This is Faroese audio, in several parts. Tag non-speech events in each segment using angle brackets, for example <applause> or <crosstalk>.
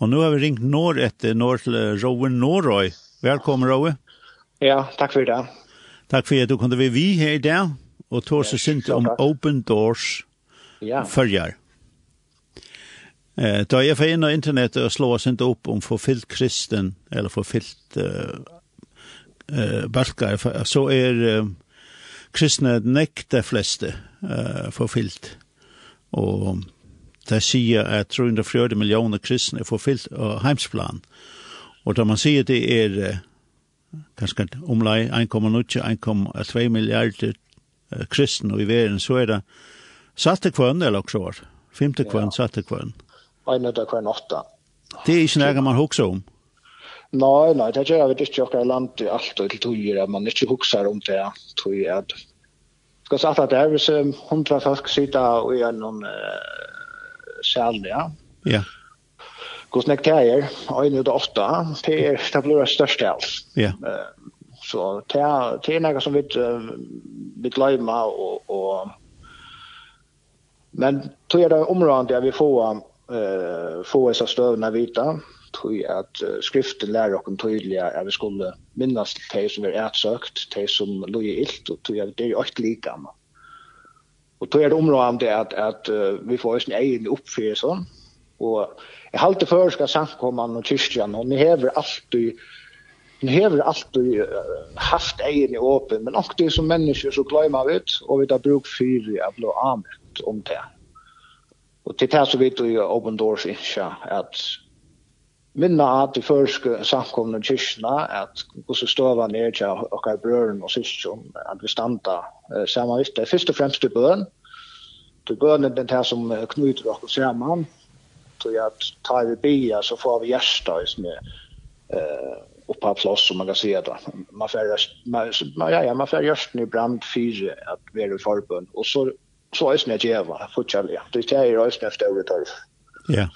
Og nu har vi ringt norr etter Nord til Rowe Norroy. Velkommen, Rowe. Ja, tack för det. Tack för at du kunde vi vi här dag, och tog sig sint om Open Doors. Ja. følger. Eh, da jag får inn på internet och slår oss inte upp om forfylt kristen eller forfylt uh, eh, balkar. Så är kristne kristna de fleste eh, forfylt. Och det sier at 340 millioner kristne er forfylt av heimsplan. Og da man sier det er kanskje omlai 1,2 milliarder kristne i verden, så er det satte kvønn, eller også år. Femte kvønn, ja. satte kvann. av kvann åtta. Det er ikke nærmere man hokser om. Nei, nei, det gjør vi ikke akkurat land i alt og til togjer, at man ikke hukser om det, tog jeg. Skal sagt at det er hvis hundra folk sitter og gjør noen uh, særlig. Ja. Ja. Hvordan jeg er, øyne ut av åtta, det er det blir det største av. Ja. Så det er det er noe som vi, vi glemmer, og, og, men tog jeg det området jeg vi får, uh, få disse støvene vite, tror jeg at skriften lærer oss tydelig at vi skulle minnes til de som er ætsøkt, de som lå i ilt, og tror jeg det er jo ikke like annet. Og tog er det området at at vi får en egen uppfyrelse. sånn. Og jeg halte för ska samkomman och kyrkan och ni hever alltid Ni hever alltid haft egen i åpen, men också som människor så glömmer vi och vi har bruk för att bli använt om det. Och till det så vet vi Open Doors inte att minna at de første samkomne kyrkene, at hvordan støva ned til okkar brøren og syskjøn, at vi standa uh, saman vitt. Det er først og fremst til bøn. Til bøn er det her som knyter okkar saman. Til at tar vi bia, så får vi gjersta i sånne uh, oppa plås, som man kan si det. Man får ja, ja, man får gjersten i brand fyre, at vi er i forbøn. Og så, så er det sånn at djeva. Det er det er det er det er det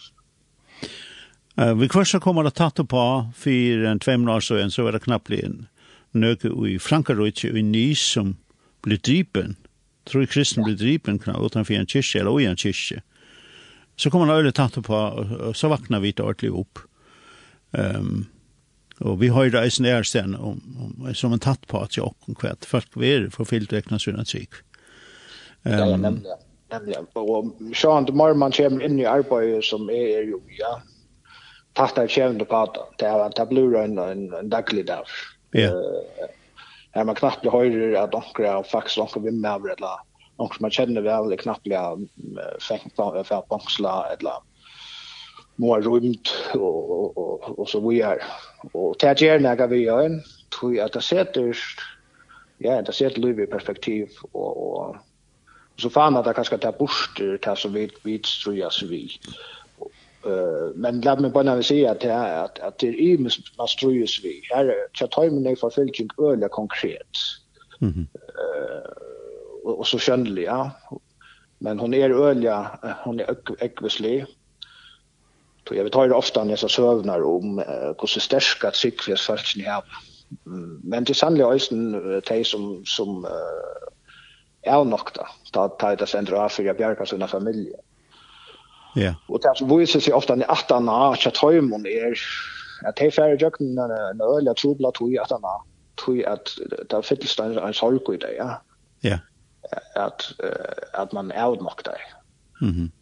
Uh, vi kvarsa kommer det tatt på for en tvei år siden, så var det knappt en nøke i Frankrike og i Nys som ble drypen. Tror kristen ble drypen knappt utenfor en kyrkje eller i en kyrkje. Så kommer det øyelig tatt på, og så vaknar vi til ordentlig opp. Um, og vi har eisen er sen om, om, som en tatt på at jeg åkken kvett, folk vi er forfyllt vekna sina trygg. Um, ja, nemlig. Nämligen. Och sjåan til morgen man kommer in i arbetet som är ju, ja, tatt av på pata. Det er en tablur en, en daglig dag. Ja. Yeah. Uh, er man knappt høyrer at onker er faktisk med vimmer eller onker man kjenner vel knappt er fengt for bangsla eller må rumt og, og, og, og så vi er. Og det er gjerne vi vil en, tror jeg at det setter, ja, det setter liv i perspektiv og, og så fann at det kanskje tar bort det som vi, vi tror jeg vi. Uh, men låt mig bara säga att det är att, att det är ju man strujas vi. Här chatheimen är förföljd öliga konkret. Mm -hmm. uh, och, och så skönlig, ja. Men hon är öliga, hon är äckveslig. Så jag vet har det ofta när jag sövnar om uh, hur så starka tryckfjes falskt ni har. Men det är sannolikt ösen de som, som uh, är nokta. da tar det sen drar för jag bjärkar sina familjer. Ja. Og det som viser seg ofte i at han har ikke er at det er færre jøkken en øl, jeg tror blad tog at han har tog at det er fyllstein en en sorg i det, ja. Ja. At, at man er nok der. Mhm.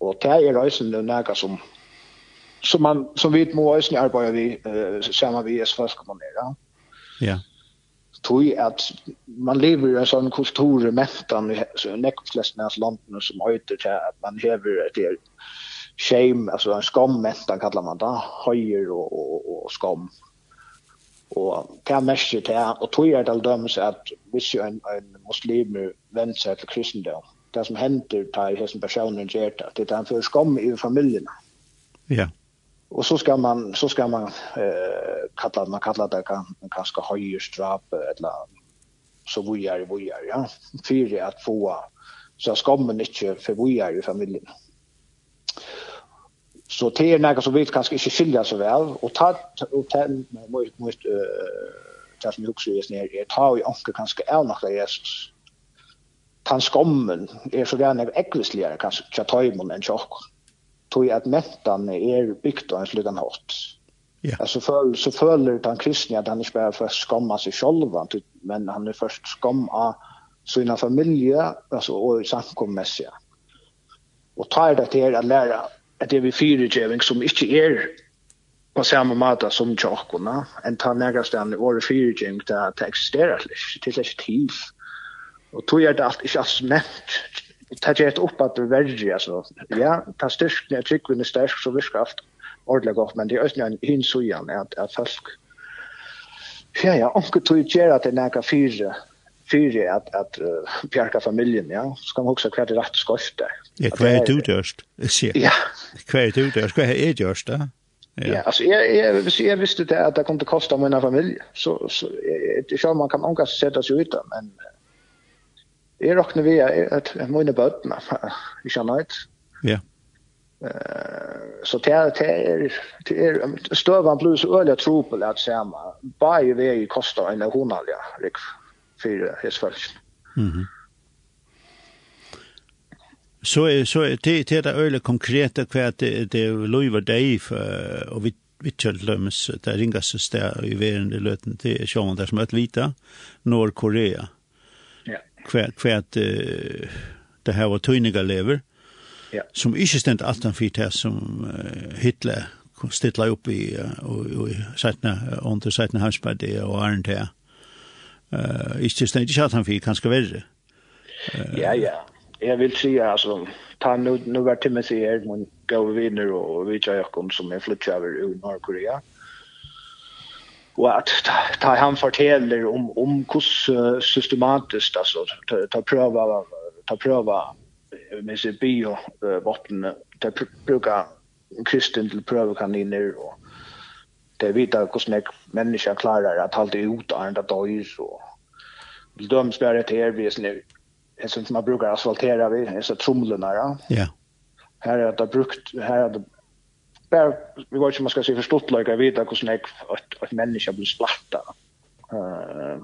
Og det er røysen nega som som man som vi må røysen arbeide vi uh, sammen vi er svensk man er, ja. Ja tog at man lever i en sånn kultur mäftan i så näckflästnas landene som öter til att man lever et er shame alltså en skam mentan kallar man det höjer och og, og skam. Och kan mest det Og tog er det döms att visst en en muslim vender seg til kristendom det som händer tar hesen personen gjør det det er en för skam i familjen ja. Och så ska man så ska man eh kalla man kallar det kan kanske höjerstrap eller så vojar vojar ja för att få så ska man inte för vojar i familjen. Så det är något som vi kanske inte skiljer så väl och ta och ta mot mot eh tas mig också just ner ta ju också kanske är något där Jesus. Tan skommen är så gärna äckligare kanske tja tajmon chock. tjock tog att mentan är byggt av en slutan hot. Ja. Alltså för så följer den kristne att han inte bara för skamma sig själv men han är först av sina familjer alltså och samkommässiga. Och tar det till att lära att det är vi fyra som inte är på samma måte som tjockorna. En tar några ställen i året fyra gävning där det existerar. Det är inte till. Och tog är det allt inte alls nämnt det gjør et opp at det verre, altså. Ja, ta styrk jeg trykker vi styrk, så virker alt ordentlig godt, men det er også en hynsøyan, at, at folk, ja, ja, omkje tog gjør at det er nægge fire, fire at, at uh, bjerke familien, ja, så kan man også hva det rett skoft der. Ja, hva er du dørst? Ja. Hva er du dørst? Hva er dørst da? Ja. ja, alltså jag jag visste jag visste det att det kommer att kosta mina familj så så jag tror man kan angas sätta sig utan men Jeg råkner vi at jeg må inn i bøtene, ikke annet. Ja. Så det er, det er, det er støven blir så øyelig tro på det at se meg. Bare vi koster en hundalja, Rik, for hans hesfølgelsen. Mhm. Så er, så er, det det är öle konkreta hva det det lovar dig för og vi vi kjøldlømmes, det ringaste sted i verden i løten, det er sjåan der som er et vita, Nordkorea kvært kvært uh, det här var tunniga lever. Ja. Som inte ständ alt han fyrt her som uh, Hitler stilla upp i och og sætna under sætna hans på det och arnt här. Eh inte ständ inte alt han fick kanske värre. Ja ja. Jag vill se alltså ta nu nu vart til meg ser Edmund go vinner och vi kör kom som en flyttar över ur Nordkorea och att ta han fortäller om om hur systematiskt alltså ta, ta pröva ta pröva med sig bio botten ta bruka kristen till pröva kaniner och det vita hur människa klarar att hålla ut andra dagar så vill de spärra till er vis nu en som man brukar asfaltera vid, en sån trumlorna. Ja. Här är det brukt, här är det bare, vi vet inte om man ska säga förstått lika vita hvordan jeg, at, at människa blir splatta. Uh,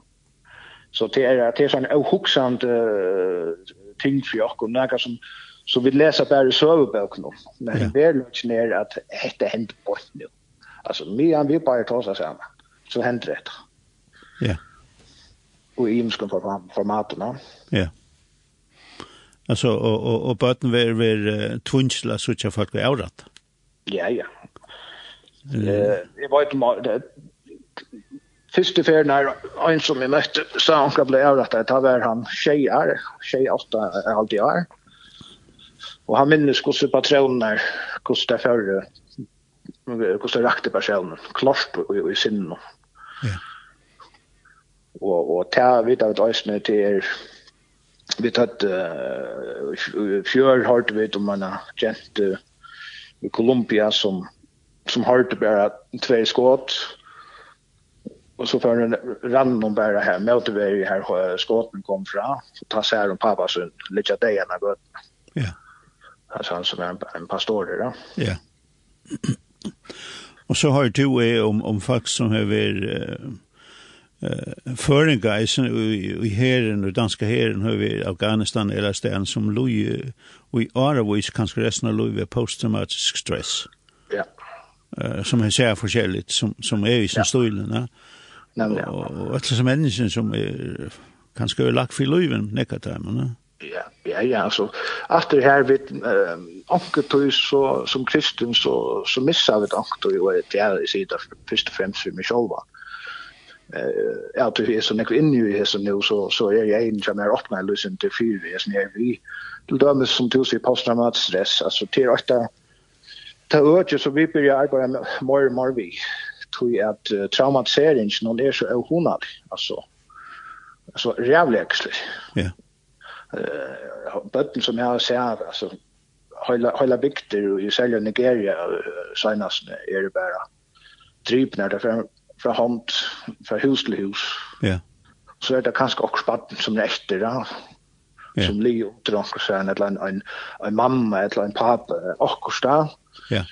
så det är det är sån avhuksand uh, ting för oss, och noe som, som vi läser bara i søvebøkene om. Men ja. det er løyga ned at dette hender på nu. Alltså mye han vil bare ta seg sammen, så händer det. Ja. Och i imsken formatene. Ja. Alltså och och och bötten ver ver tvinsla så tjafat går avrat. Ja, ja. Jeg vet ikke mal, det Fyrste ferien er en som jeg møtte, sa han skal bli avrettet, da var han tjej tjejer, tjej åtta er alltid er. Og han minnes hvordan patronen er, hvordan det er før, hvordan det rakte personen, klart i, i sinnen. Ja. Og, og ta vidt av et øyne til er, vi tatt, uh, fjør hørte vi om en kjente, uh, i Colombia som som hörde bara två skott och så för en random bara här möter vi här skotten kom fram så tar sig här om pappa så lite där när gott. Ja. Alltså han som är en, en pastor där. Ja. Och så har du eh, om om folk som har varit uh føringa i herren og danska herren har vi Afghanistan eller stan som loy og i Aravis kanskje resten av loy posttraumatisk stress. Ja. Eh som är så forskjelligt som som är i sin stolen, va? Nämligen. Och alla som människan som är kanske är lack för löven neka dem, va? Ja, ja, ja, så att det här vid eh så som kristen så så missar vi ankt och det är i sidan först och främst för mig själva. Mm eh att det är så mycket in i det så nu så så är jag en som åt mig lösen till fyra det som jag vi till dem som du sig posttraumatisk stress. Alltså till att ta över så vi börjar arbeta mer och mer vi. Tror att traumatisering någon är så ohonad alltså alltså jävligt ja. Eh bötten som jeg har sett altså hela hela bygder i sälja Nigeria uh, senast er det bara drivna det fra hånd, fra hus til hus. Ja. Så er det kanskje også spatten som nekter, ja. Som ligger under noen søren, eller en, en, en mamma, eller en pappa, akkurat da. Ja.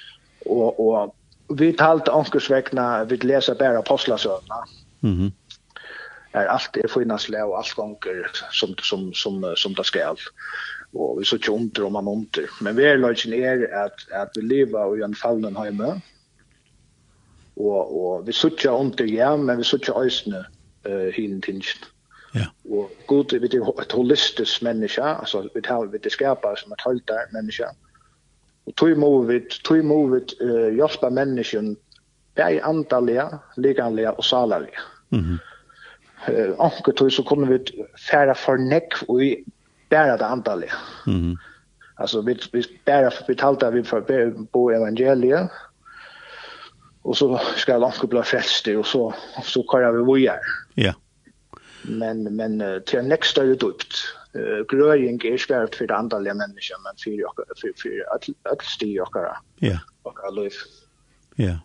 Og, og vi talte akkurat vekkene, vi leser bare apostlasøvnene. Mhm. Mm er allt er finasle og allt gonger som som som som det skal. Og vi så tjunt om man under. Men vi er løsning er at at vi lever i en fallen hjemme og og vi søkja under ja, men vi søkja øysne eh hin tingst. Ja. Og god, vi det et holistisk menneske, altså vi tar vi det skapa som et haltar menneske. Og tøy mo vi tøy mo vi eh jasta mennesken bei antalja, leganlia og salalja. Mhm. Eh anke tøy så kunne vi færa for neck og i bæra det antalja. Mhm. Altså vi vi bæra vi talta vi for bo evangeliet och så ska Lansko bli frälst och så så kallar vi vad gör. Ja. Men men till nästa är det djupt. Eh gröring är skarpt för andra människor men för jag för för att att styra jag. Ja. Och alla liv. Ja.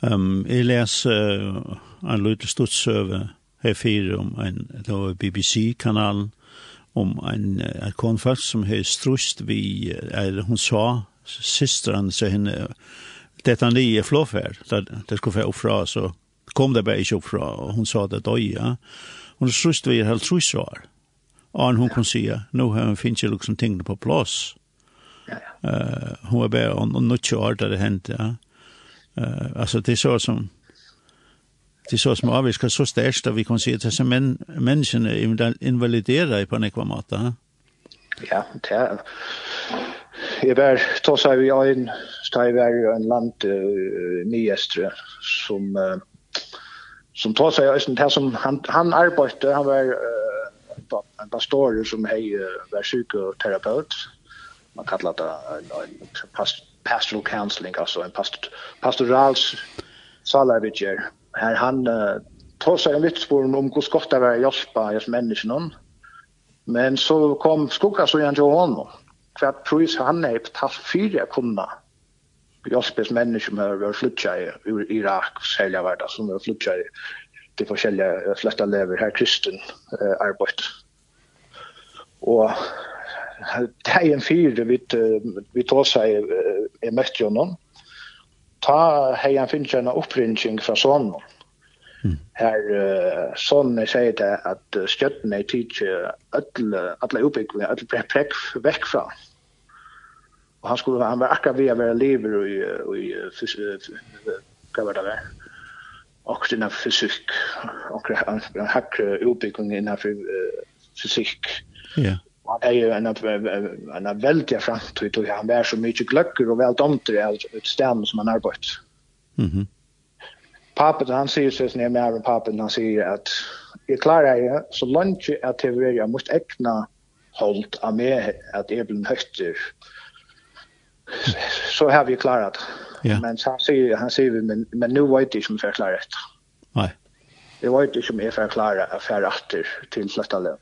Ehm jag läs en liten studsöver här för om en då BBC kanalen om en en konferens som har strust vi eller hon sa systern så henne det han lige flåfärd där det skulle få fra så kom det bara ikke uppfra. Og hon sa det då ja. Hon sust vi helt trus var och hon kunde säga nu har hon finnet liksom ting på plats. Ja. uh, hon var bara och nu kör det hendte, ja. Uh, alltså det är så som det är så som avviska så størst, at vi kan se at disse män, människan invaliderer på en ekvamata ja. Det er... jag var tog sig vi en det var en land uh, nyestre som uh, som tar seg östen här som han han arbetade han var uh, en pastor som hei uh, var psykoterapeut. Man kallar det en, en past, pastoral counseling altså en past, pastorals salarvidger, her han uh, tar seg en vittspår om hur skott det var hjälpa hos menneskene, men så kom skugga så igjen til honom. För att pris han är betalt fyra kunna Jospes människor som har varit flyttade i Irak sälja värda som är flyttade till forskjelliga flesta lever här kristen eh, arbete. Och det är en fyr vi, vi tar sig i mest honom. Ta hejan finns en upprinning från sonen. Mm. Her uh, sånn jeg sier det at støttene er tid til alle, alle oppbyggene, alle prekk vekk fra. Og han skulle han var akkurat via vara lever i i hva var det der? Och den fysikk. och han hackar utbyggning innan för fysik. Ja. Han er jo en en väldigt framtid och han var så mye gløkker og vel domter i et sted som han har. Mhm. Pappa han sier så när med med pappa han sier at jeg klarer jeg, så lunch att det är jeg måtte ägna holdt av meg at jeg blir nöjter. Mm så har vi klarat. Ja. Men så han säger han säger vi men men nu vet jag som för klarat. Nej. Jag vet inte som är för klara affär åter till nästa lön.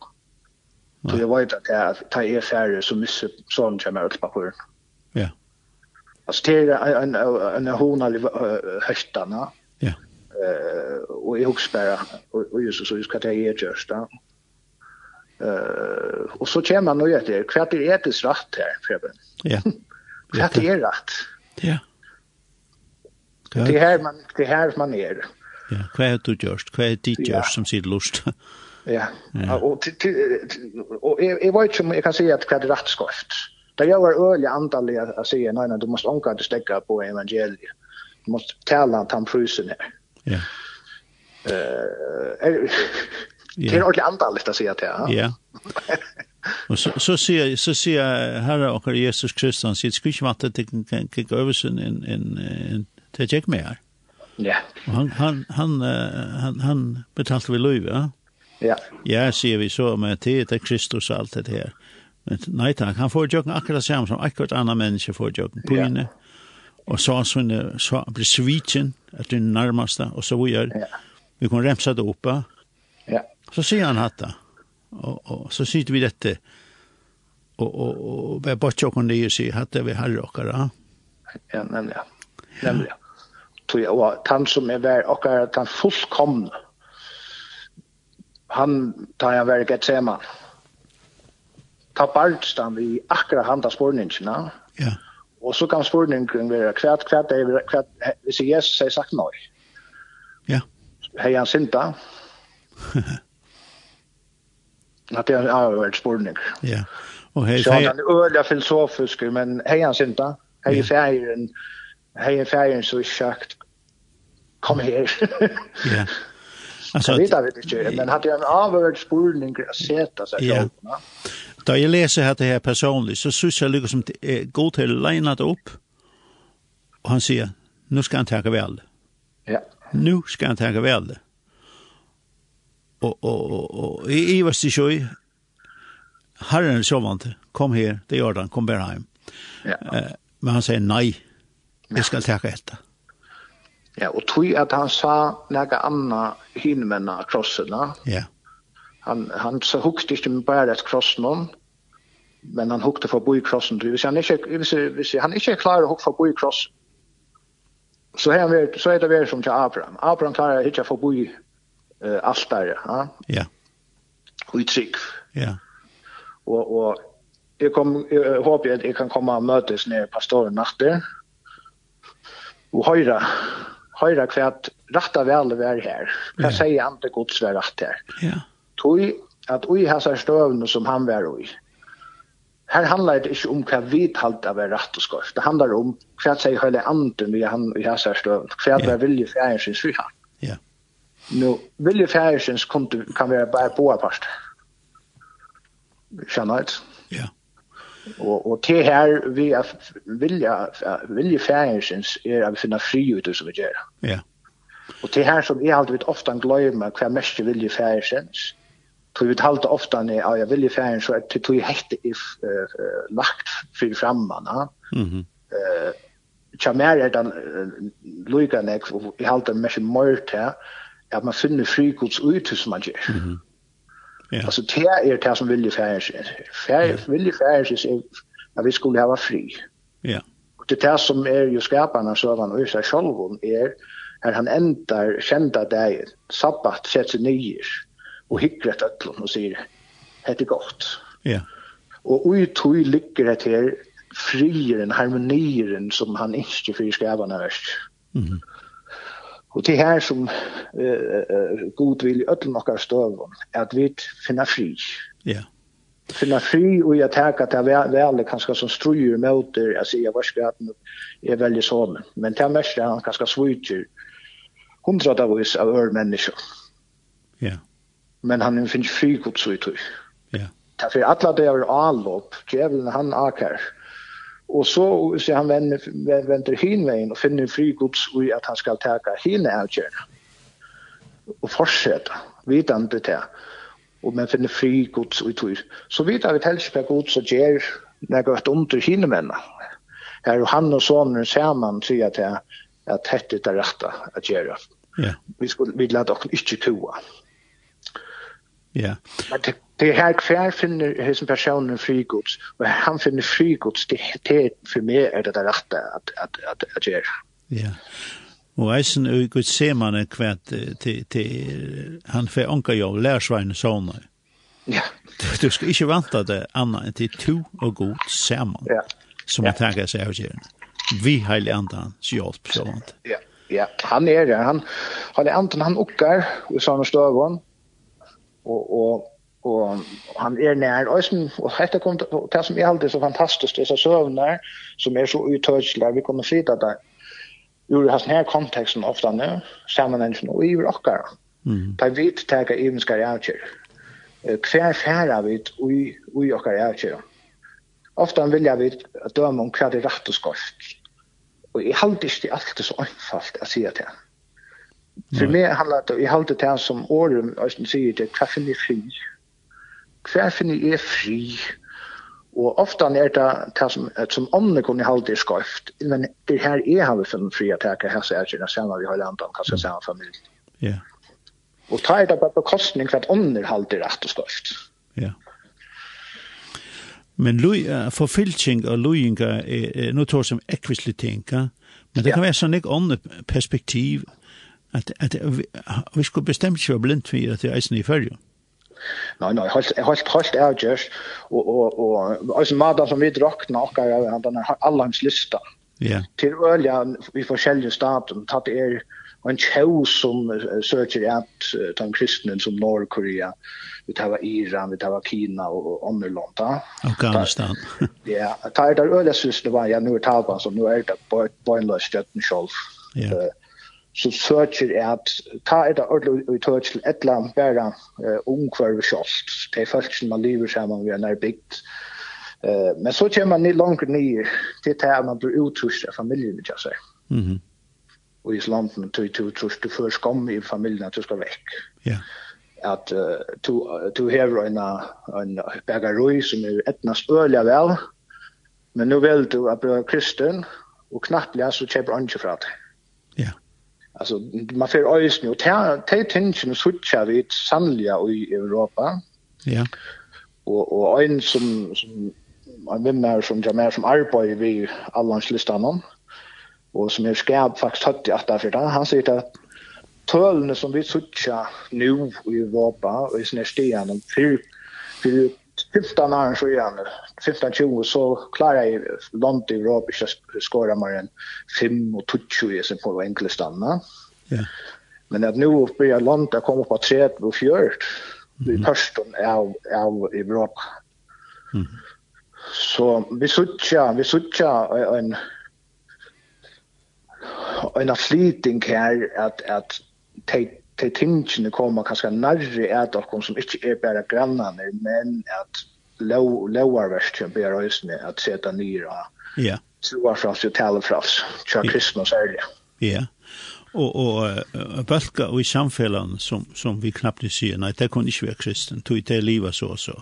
Så jag vet att jag tar er färre så mycket som jag märker på hur. Ja. Alltså det är en en en hona höstarna. Ja. Eh och jag spärra och just så ska det ge just där. Eh och så känner man ju att det kvart är etiskt rätt här för Ja. <laughs> Rätt är rätt. Ja. Det här man det här man är. Ja, vad har du gjort? Vad har du gjort som sitt lust? <laughs> Ja. Och och jag jag vet inte om jag kan säga att det är rätt skoft. Det gör var öliga antal att säga nej nej du måste anka att stäcka på evangeliet. Du måste tala att han frusen här. Ja. Eh <laughs> det är ordentligt antal att säga till. Ja. <laughs> Och så så ser så ser Herre och Jesus Kristus sitt skrivmatte till kan kika över sin en en en till check mer. Ja. Han han han han han betalte vi löv, ja. Ja. Ja, ser vi så med till Kristus allt det här. Men nej tack, han får ju akkurat samma som akkurat andra människor får ju på inne. Ja og så så blir svitjen att den nærmeste, og så vi gjør, vi kan remse det oppe. Ja. Så sier han hatta. Og, og så sitter vi dette, og, og, og vi bare tjokk og nye sier at det vi har råkere. Ja, nemlig, ja. Nemlig, ja. Tog jeg, og han som er vær, og er at han fullkomne, han tar jeg vær gett seman. Ta barnstan vi akkurat handa spårningene. Ja. Og så kan spårningen være kvært, kvært, kvært, hvis jeg sier sagt nei Ja. Hei han sinta. At det er avhørt spårning. Ja. Og hei, så han er øyla filosofisk, men hei han sinta, hei færen, hei færen så sagt, kom her. ja. Alltså, <laughs> det vet jag inte, men hade jag en avhörd spurning att sätta sig ja. Da jeg leser her det her personlig, så synes jeg liksom som det er god til å legne det opp, og han sier, nu skal han takke vel. Ja. Nu skal han takke vel. Ja og, og, og, og i, vers til sjøy, herren sjåvante, kom her, det gjør han, kom bare hjem. Ja. Eh, men han sier nei, vi skal takke etter. Ja, og tog at han sa nega anna hinmenna krossena. Ja. Han, han så hukte ikke med bare et krossen om, men han hukte for boi krossen. Hvis han ikke, hvis, hvis han ikke klarer å hukte for boi krossen, så, han, så er det vært som til Abraham. Abraham klarer ikke for boi krossen eh altare, ja. Ja. Och trick. Ja. Och och jag kom jag hoppas att jag kan komma och mötas när pastoren natte. Och höra höra kvärt rätta väl vär här. Jag säger han det Guds vär rätt här. Ja. Tui at ui har så stövna som han var ui. Här handlar det inte om vad vi talat av rätt och skort. Det handlar om kvärt säger hela anden vi han vi har så stövna. Kvärt vär vilje för vi frihet. Nu vill ju färsens kunde kan vara bara på apart. Schönheit. Ja. Och och det här vi vilja vilja färsens är att finna fri ut så vi gör. Ja. Och det här som är alltid ofta glömma kvar mest vilja färsens. Tror vi halt ofta när ja vilja färsens så att du hekte helt if lagt för framman. Mhm. Eh Tja mer er den lukka nek, og jeg halte mest mer her, at man finner frikods ut som man gjør. Mm -hmm. yeah. Altså, det er det som vilje færre seg. Vilje færre seg er at vi skulle hava fri. Ja. Og det er det som er jo skaparna av søvann og seg sjolvun er her han endar kjenda deg sabbat, sett seg nyer, og hikker et øtlån og sier, hette godt. Ja. Og ui tui ligger det her frieren, harmonieren som han ikke fyrir skaparna av verst. Mm -hmm. Og det her som uh, uh, god vil i ødel nokka støvun, er at vi finna fri. Ja. Yeah. Finna fri og jeg tenker at det er veldig kanskje som struer møter, jeg sier hva skal jeg er veldig sånn, men det er mest han kanskje sviter hundradavvis av ør mennesker. Ja. Men han finner fri god sviter. Ja. Det er for alle det är avlopp, djevelen han akar. Mm Og så hvis han vender, vänder hinveien og finner fri gods och at han skal ta hine här og fortsette vidande til og men finner fri gods och tur. Så vidar vi att helst på gods og gjer nega et under hine menna. Her och han og sonen samman säger att at att det är rätt gjøre. göra. Ja. Vi skulle vi låta också inte kua. Ja. Men det Det här kvar finner hesen personen frigods og han finner frigods det det för mig är det rätta att att att att göra. Ja. Og eisen og gud ser man kvart kvært til, til han får anka jo, lærsvein sånne. Ja. Du, du skal ikke vanta det anna enn til to og god saman ja. som ja. tager seg av gjerne. Vi heilig andan, sjålt, så vant. Ja, ja. han er det. Han, han er andan han ukkar i sånne støvån og, og og han er nær. Og som og hetta kom det som er alltid så fantastisk disse søvnar som er så uttøysla vi kommer sita der jo har her konteksten ofta nå sammenhengen og i rockar mm. ta vit taka evenskar outcher hver færa vit ui ui okkar outcher ofta vilja vit døma om hva det rett og skorst og jeg halte ikke alltid så einfalt å si det For meg handler det, jeg halte det som året, og jeg sier det, hva finner jeg fri? hver finner jeg fri? Og ofte er det det som, som ånden kunne holde i skøyft, men det her er har vi funnet fri at jeg kan helse er ikke sammen vi har landet om kanskje sammen familie. Ja. Og ta er det bare bekostning for at ånden holde i rett og skøyft. Ja. Men lui, uh, forfylking og luinga er, er noe tår som ekvislig ting, ja? men det kan være sånn ikke ånden perspektiv, at, at vi, vi skulle bestemt ikke være blindt for at det er eisen i følgen nei, nei, helt helt helt avgjørs. Og, og, og, og alltså maten som vi drack nakar jag den här allans lista. Ja. Til ølja i forskjellige staten, tatt er en chow som söker att den kristne som Nordkorea vi tar Iran vi tar Kina och andra länder. Afghanistan. <laughs> Ja, tar ølja synes det var jag nu tar så nu er det på støtten selv. löst själv. Ja så søker jeg at ta et av ordentlig uttøk til et eller annet bare uh, omkvarve kjøst. Det er folk som man lever sammen ved nær bygd. Uh, men så kommer man ned langt nye til det at man blir utrustet av familien, vil jeg Mm -hmm. Og i slanden til du utrustet du først kom i familien at du skal vekk. Ja. At uh, du, du hever en, en bergerøy som er etnast øyelig vel, men nu vil du at bli kristen, og knapplega så kjøper andre fra det. Ja. Yeah. Alltså man får öjs nu. Ta tension och switcha vid sannliga i Europa. Ja. Och och en som som en vinnare som jag mer som arbetar vid allandslistan om och som är skärp faktiskt hött i att därför där han säger att tölne som vi switcha nu i Europa och i snästigen för för 15 år så igen 15 20 så klarar jag långt i Europa så skora mer än 5 och 20 i sen på enkelstanna. Ja. Men att nu uppe i land där kommer på 3 och 4 i förstone av av Europa. Mm. Så vi söker vi söker en en flyting här att att take de tingene kommer kanskje nærre et av som ikke er bare grannene, men at lovarverskjen ber øyne at seta nyra yeah. troarfrafs og talefrafs, tja kristne og særlig. Ja, og, og uh, bølga og i samfellene som, som vi knappt sier, nei, det kan ikke være kristen, tog det livet så og så.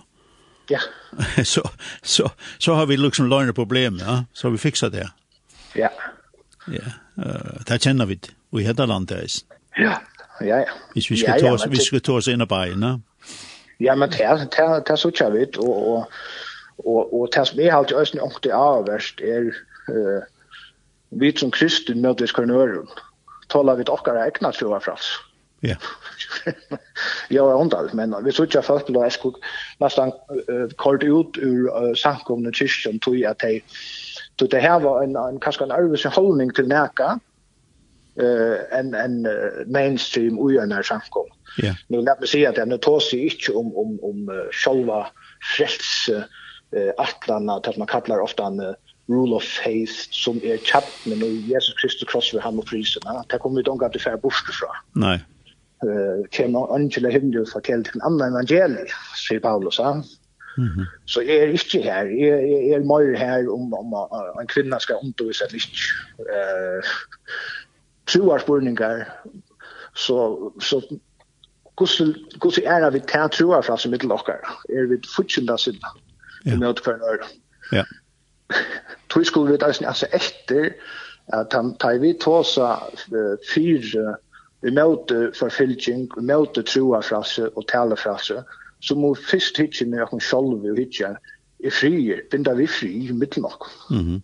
Ja. <laughs> så, så, så har vi liksom løgne problemer, ja? så har vi fikset det. Ja. Ja, uh, det kjenner vi i dette landet. Ja ja, ja. Hvis vi skal ja, ja, ta oss, vi skal ta oss inn i byen, ne? Ja, men det er, det er, det er så kjævig, og, og, og, og det som er alltid øyne ångte av verst er uh, vi som kristne møtes kornøren, taler vi dere egnet for hver frals. Ja. <laughs> Ja, jeg undrar, men vi så ikke først, og jeg skulle nesten uh, kort ut ur uh, sankomne kyrkjen, tog jeg at jeg, det her var en, en, kanskje en arvesen holdning til nækka, eh en en mainstream ujönar samkom. Ja. Nu låt mig säga att jag nu tar sig inte om om om uh, själva frälse eh attlarna att man kallar ofta en uh, rule of faith som är chapmen och Jesus Kristus kross för han och prisen. Det kommer vi inte att det bort ifrån. Nej. Eh kemma angela hindu för källt en annan evangeli, säger Paulus. Ja? Mhm. Så jag är inte här. Jag är, är mer här om, om, om en kvinna ska undervisa eller inte. Eh, troarspurningar så så kussu kussu er vi tær troar frá sum mitt lokkar er við futskunda sinna við møtu kvar nær ja. <laughs> Tru skulu við tað altså eftir at han tæi við tosa fyrir við møtu forfylging møtu troar frá og tala frá så må fyrst hitja med okkum sjálv og hitja i frier, binda vi fri i mittel nok. Mm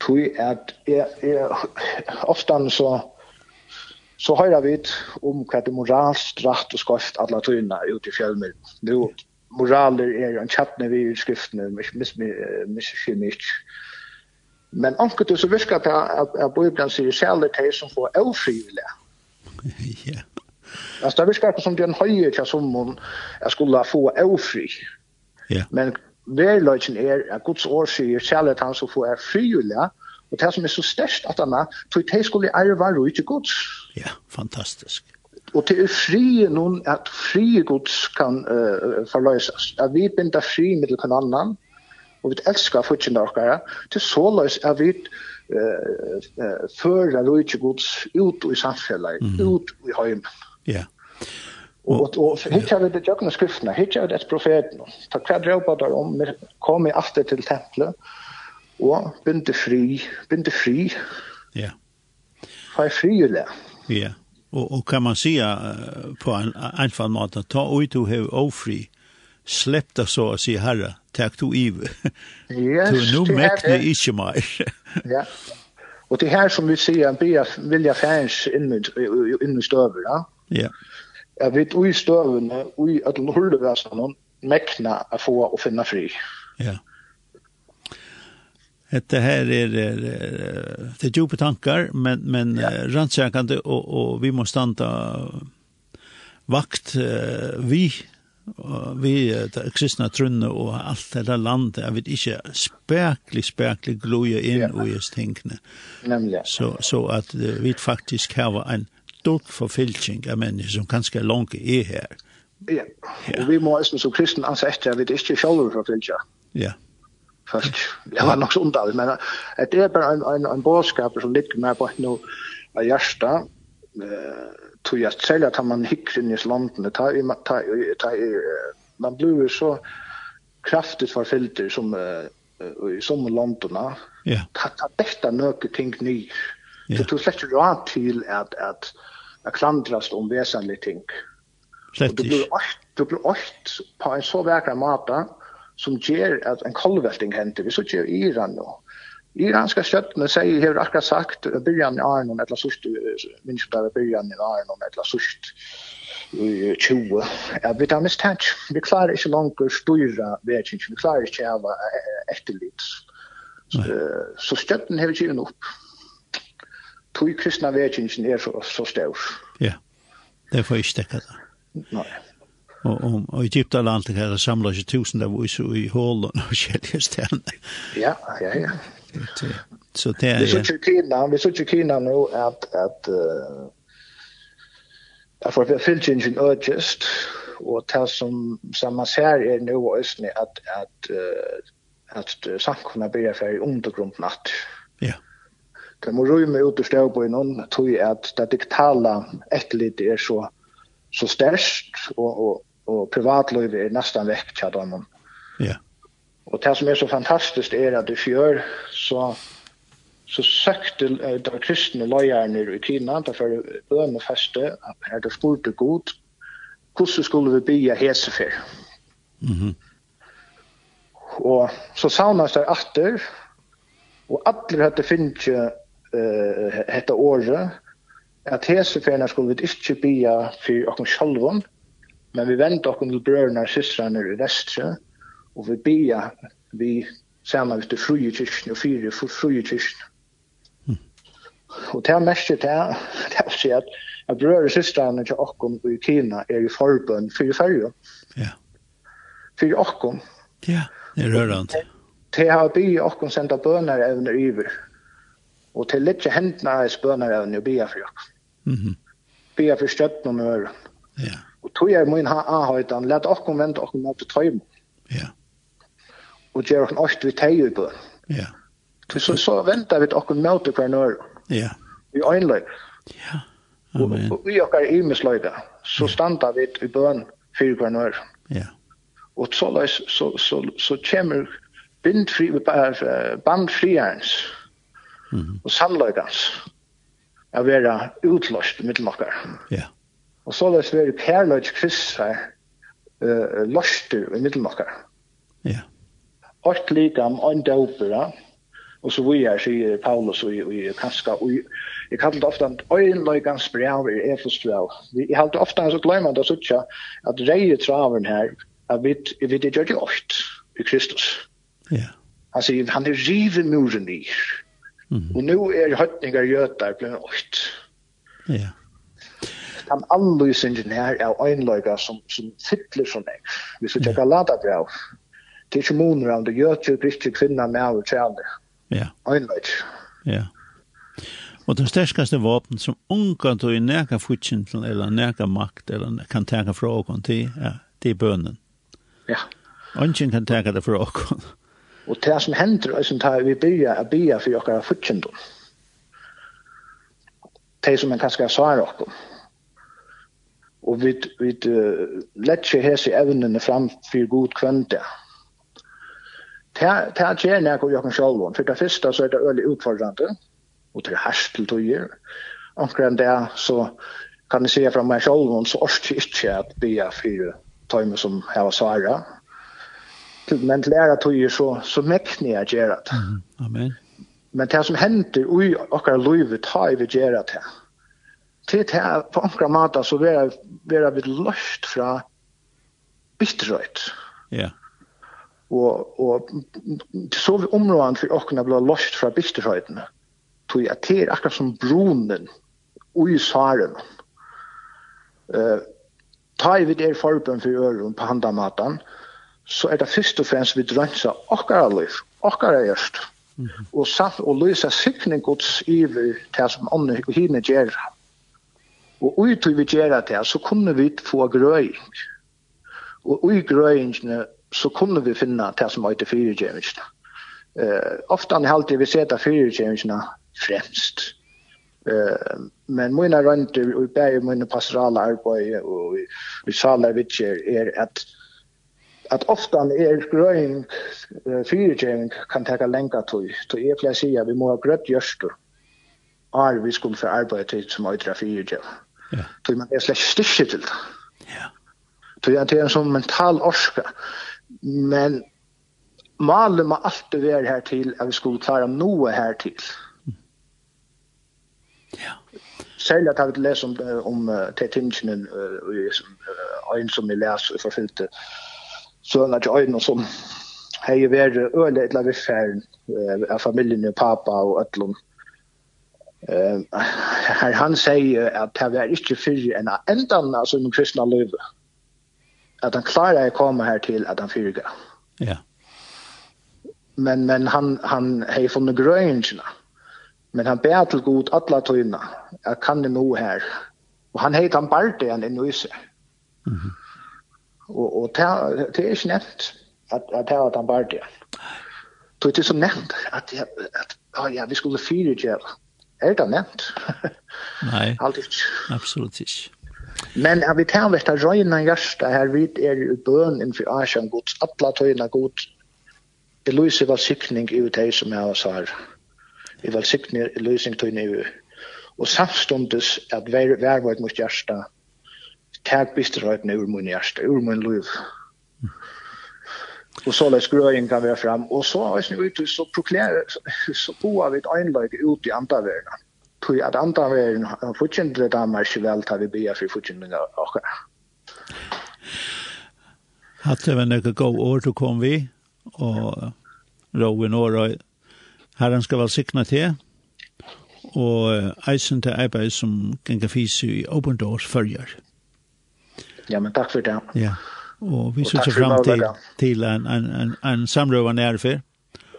tui at er, er oftan så så høyra vi om hva det moralst rett og skoft alla tøyna ut i fjellmil. Nu, moraler er en kjattne vi i skriftene, miskimik. Men anket så virka det at, at Bibelen sier særlig til som får avfrivillig. <laughs> Ja. Altså det virka det som det er en høyre til som hun skulle få avfri. Ja. Men verløgjen er at Guds år sier særlig at han som får er frivillig, og det som er så størst at han er, for det skulle erva roi til Guds. Ja, fantastisk. Og det er fri noen at fri Guds kan uh, forløses. At vi binder fri med kan annan, og vi elskar fortjene dere, til så løs at vi uh, uh, fører roi til Guds ut i samfunnet, mm. ut i høymen. Ja. Yeah. Og og hittar vi det jøkne skriftene, hit har vi det profeten. Ta hva drøpa der om kom i aftur til templet. Og binde fri, binde fri. Ja. Fri fri eller. Ja. Og og kan man se på en enkel måte ta ut du have ofri släpp det så att säga herre, tack du Ive. Yes, du nu mäktar ikke mer. ja. Och det här som vi ser en vilja fans in i in i stöver, ja. Ja jeg vet ui støvene, ui at lordevesenon, mekna å få å finne fri. Ja. Det her er, er, det er djupe tankar, men, men ja. rannsakande, og, og vi må standa vakt vi, vi det kristna trunne og alt det landet, jeg vet ikke, speklig, speklig gloje inn ja. og just tingene. Nemlig. Så, så at vi faktisk har en stort forfylking av mennesker som kanskje langt er her. Ja, og vi må eisen som kristen ansette, vi er ikke selv forfylking. Ja. Først, jeg var nok så underlig, men det er bare en, en, en bådskap som ligger med på noe av hjertet, tog jeg selv at man hikker inn i landene, ta, ta, ta, man blir så kraftigt forfylter som uh, i som landene, ja. ta, ta dette noen ting nye, Så du släcker ju råd till att, att, att klandrast om väsentliga ting. Slett. Du blir alt, du blir alt på en så verkar mata som ger at en kolvelting henter. Vi så ikke Iran nå. Iranska stjøttene sier, har akkurat sagt, byrjan i Arnon, etla sust, minns minst av byrjan i Arnon, etla sust, 20, Ja, vi tar mistenk, vi klarer ikke langer styra vekking, vi klarer ikke hava etterlit. Så stjøttene har vi givet opp tog kristna vekingen er så, så stør. Ja, det får ikke stekke det. Nei. Og, og, og Egyptaland kan det samler seg tusen av oss i hålen og kjellige stedene. Ja, ja, ja. Så det er... Vi så ikke kina, vi så ikke kina nå at, at uh, for vi fylkingen økest, og det som, som man ser er nå også at, at, uh, at samkomna blir fyrir undergrund natt. Ja. Yeah. Det må rymme ut ur stavbøynen, tror jeg at det digitale etterlitt er så, så størst, og, og, og privatløyve er nesten vekk til dem. Ja. Og det som er så fantastisk er at i fjør så, så søkte de kristne løyerne i Kina, derfor bønefeste, her det spurte god, hvordan skulle vi bygge hesefer? Mm -hmm. Og så savnes det atter, og alle hadde finnet eh hetta orra at hese ferna skuld við ikki bia fyri okkum sjálvum men vi vend okkum til brørnar systrarnar í vestra og vi bia vi saman við frúju kirkjun og fyri for frúju kirkjun og tær mestir tær tær sé at at brør og systrarnar til okkum í Kina er í forbøn fyri ferju. Ja. Fyri okkum. Ja det er rørande Te har bi okkum senda bønner evner yvir Og til litt hendene er spønner av å bia for dere. Mm -hmm. Bia for støtten og øren. Ja. Og tog jeg min ha-ha-høytan, let okken vente okken mot tøymen. Ja. Og gjør okken også vi teg i bøn. Ja. Så, så venter vi okken mot hver nøyre. Ja. Vi øynløy. Ja. Amen. Og, og vi dere imesløyde, så standa vi i bøn fyrir hver nøyre. Ja. Og så, så, så, så, så kommer bindfri, bandfriarens. Ja Mm. Og samløygans er vera utløst mittel nokkar. Ja. Og så løs vera kærløys krist her uh, løster i mittel nokkar. Ja. Yeah. Ort likam, åndåpera, Og så vi er, sier Paulus og i Kanska, og jeg kallte ofte en øynløygans brev i Efesbrev. Jeg halte ofte at så glemmer det sånn at reie traveren her, at vi, vi det gjør det ofte i Kristus. Ja. Han sier, han er riven muren i. Ja Mm. Og nu er hötningar götar blir åt. Ja. Han allus her er øynløyga som som sitter som det. Vi ska checka lata bra. Det är ju moon round the götar kristna kvinna med och tjänar. Ja. Øynløyg. Ja. Og det sterskaste våpen som unga tog i neka futsintel eller neka makt eller kan teka fra åkon til, ja, det er bønnen. Ja. Ongen kan teka det fra åkon. Og det som hender er som tar vi byrja a bia for okkara futskjendor. Det som man kanskje svarer okkur. Og vi, vi uh, letje hese evnene fram for god kvønte. Det er gjerne jeg og jokken sjálvån. For det første så er det øyelig utfordrande, og det er herst til tøyer. Anker enn det så kan jeg se fra meg sjálvån så orsk ikke at bia for tøyme som jeg var svaret til, men til æra tog så, så mekni jeg gjør det. Amen. Men det som hender ui okkar loive, ta i vi gjør det. Til det på ankra mata så vera, vera vi løst fra bitterøyt. Ja. Yeah. Og, og så vi områden for okkar blå løst fra bitterøytene. Tog jeg til akkurat som bronen ui saren. Eh, uh, ta i vi der forbund for øren på handamatan, så er det først og fremst vi drønser okkara liv, okkara gjørst, mm -hmm. og samt og løse sikning gods iver til som ånden og hine gjør. Og ut vi gjør det, så kunne vi få grøying. Og ui grøyingene så kunne vi finne det som heter fyregjøringene. Uh, ofte han alltid vi seta det fyregjøringene fremst. Uh, men mine rønter, og bare mine pastorale arbeid, og vi saler vidtjer, er at at ofta er grøying uh, fyrirgjering kan teka lenga tøy. Tøy er flere sier vi må ha grøtt gjørstur. Ar vi skulle få arbeid til som øytra fyrirgjering. Ja. Tøy man er slett styrke til det. Ja. Tøy det er en sånn mental orska. Men malen må alltid være her til at vi skulle klare noe her til. Ja. Særlig at jeg vil lese om, om uh, til tingene uh, som, uh, en som jeg leser og forfylte sønne til øynene som hei vært øle et eller annet av familien og pappa og øtlom. Uh, han sier at det er ikke fyrir enn endan av sin kristna løyve. At han klarar å komme her til at han fyrir Ja. Men, men han, han har funnet grøyngene. Men han ber til god alla tøyene. Jeg kan det nå her. Og han heit han Barte det han er nøyse. Mm. Og, og det er ikke nevnt at, at det var den bardian. Det er så nevnt at, at, at oh, ja, vi skulle fyre gel. Er det nevnt? <laughs> Nei, absolutt ikke. Men jeg vil ta om dette røyna hjärsta her vidt er i bøn innenfor Asien gods, atle tøyna god, Eloise valsikning i det som jeg sa her. I valsikning, Eloise tøyna i Og samstundes at vær, vær, vær, vær, vær, tag bisterheten ur min hjerte, ur min liv. Og så läs gröjen kan vi fram og så er vi ut så proklamerar så boar vi ett inlägg ut i antavärna. Tui at anda har fortsatt det där mer väl tar vi be för fortsättning och Hatt det väl några gå år kom vi og Rowan och Herren skal vel sikna till og eisen til arbeid som gengar fysi i Open Doors følger. Ja, men takk for det. Ja. Og vi ser fram til til en en en en samrøver när för.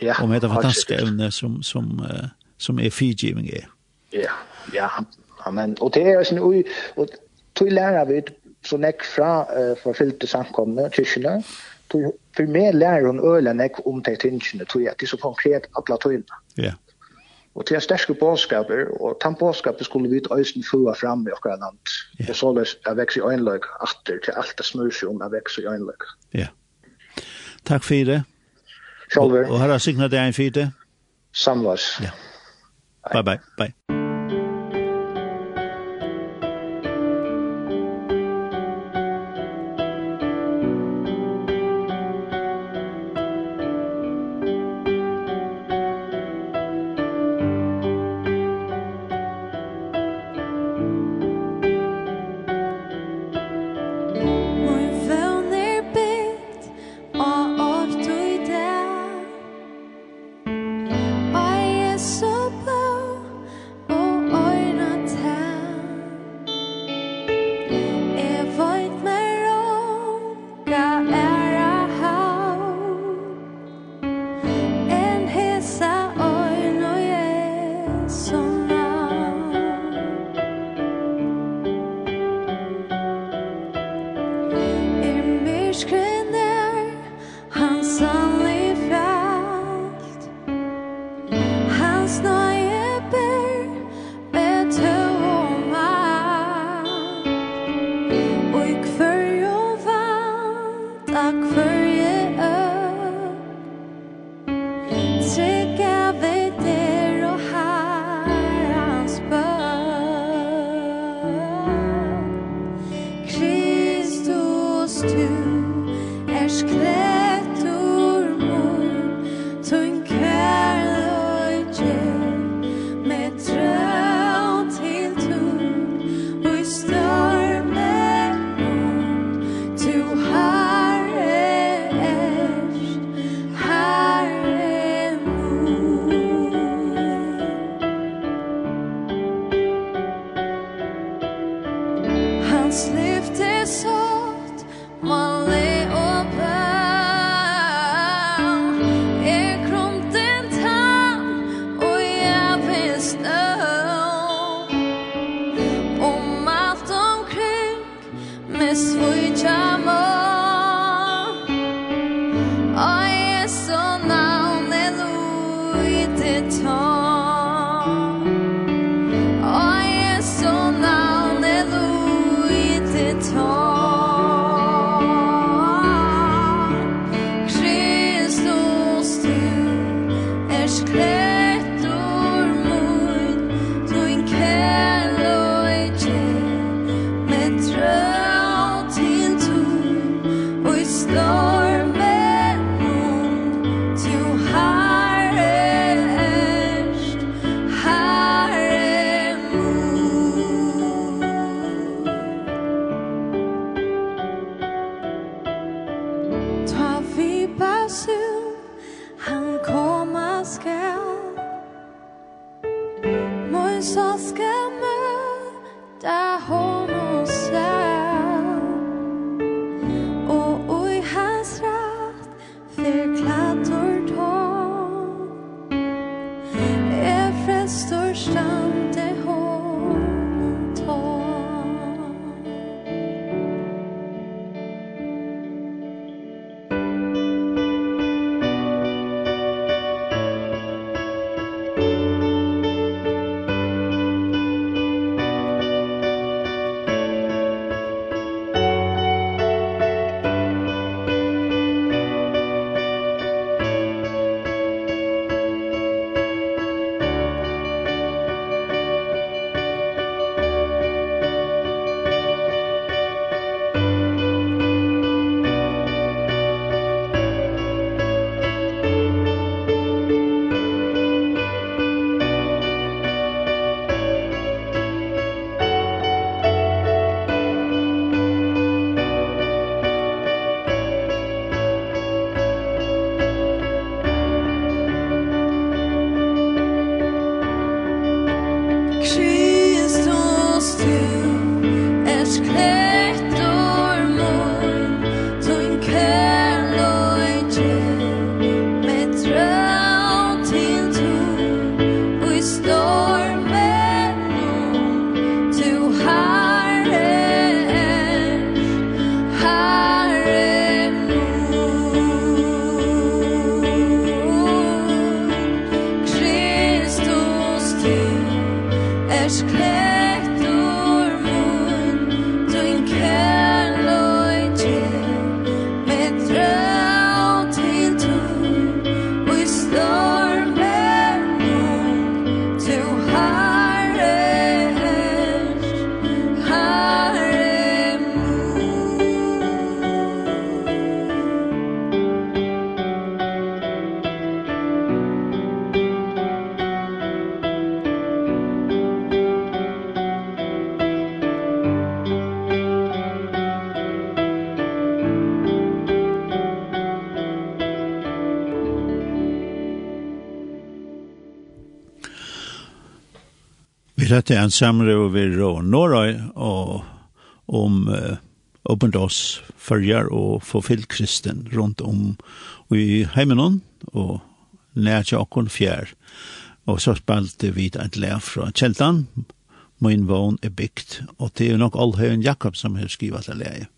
Ja. Om det fantastiske evne som som uh, som er figiving er. Ja. Ja, men Og det er sånn ju og till lærer vi så näck fra uh, for för fyllde samkomna For meg lærer hun hon ölen om det tingene tror jeg, til så konkret alla tiden. Ja. Yeah. Og til sterske bådskaper, og den bådskapen skulle vi øyne fua fram i okra land. Yeah. er så løs jeg vekst i øynløk atter til alt det smør seg om jeg vekst i øynløk. Ja. Takk for det. Sjølver. Og, og har jeg signet deg en fyrte. Samlas. Ja. Bye bye. Bye. let it talk dette er en samråd ved Norøy og om uh, åpent oss følger og forfyll kristen rundt om i heimenon og nær til åkken fjær. Og så spalte vi et lær fra Kjeltan, min vogn er bygd, og det er nok Alhøyen Jakob som har skrivet til lære.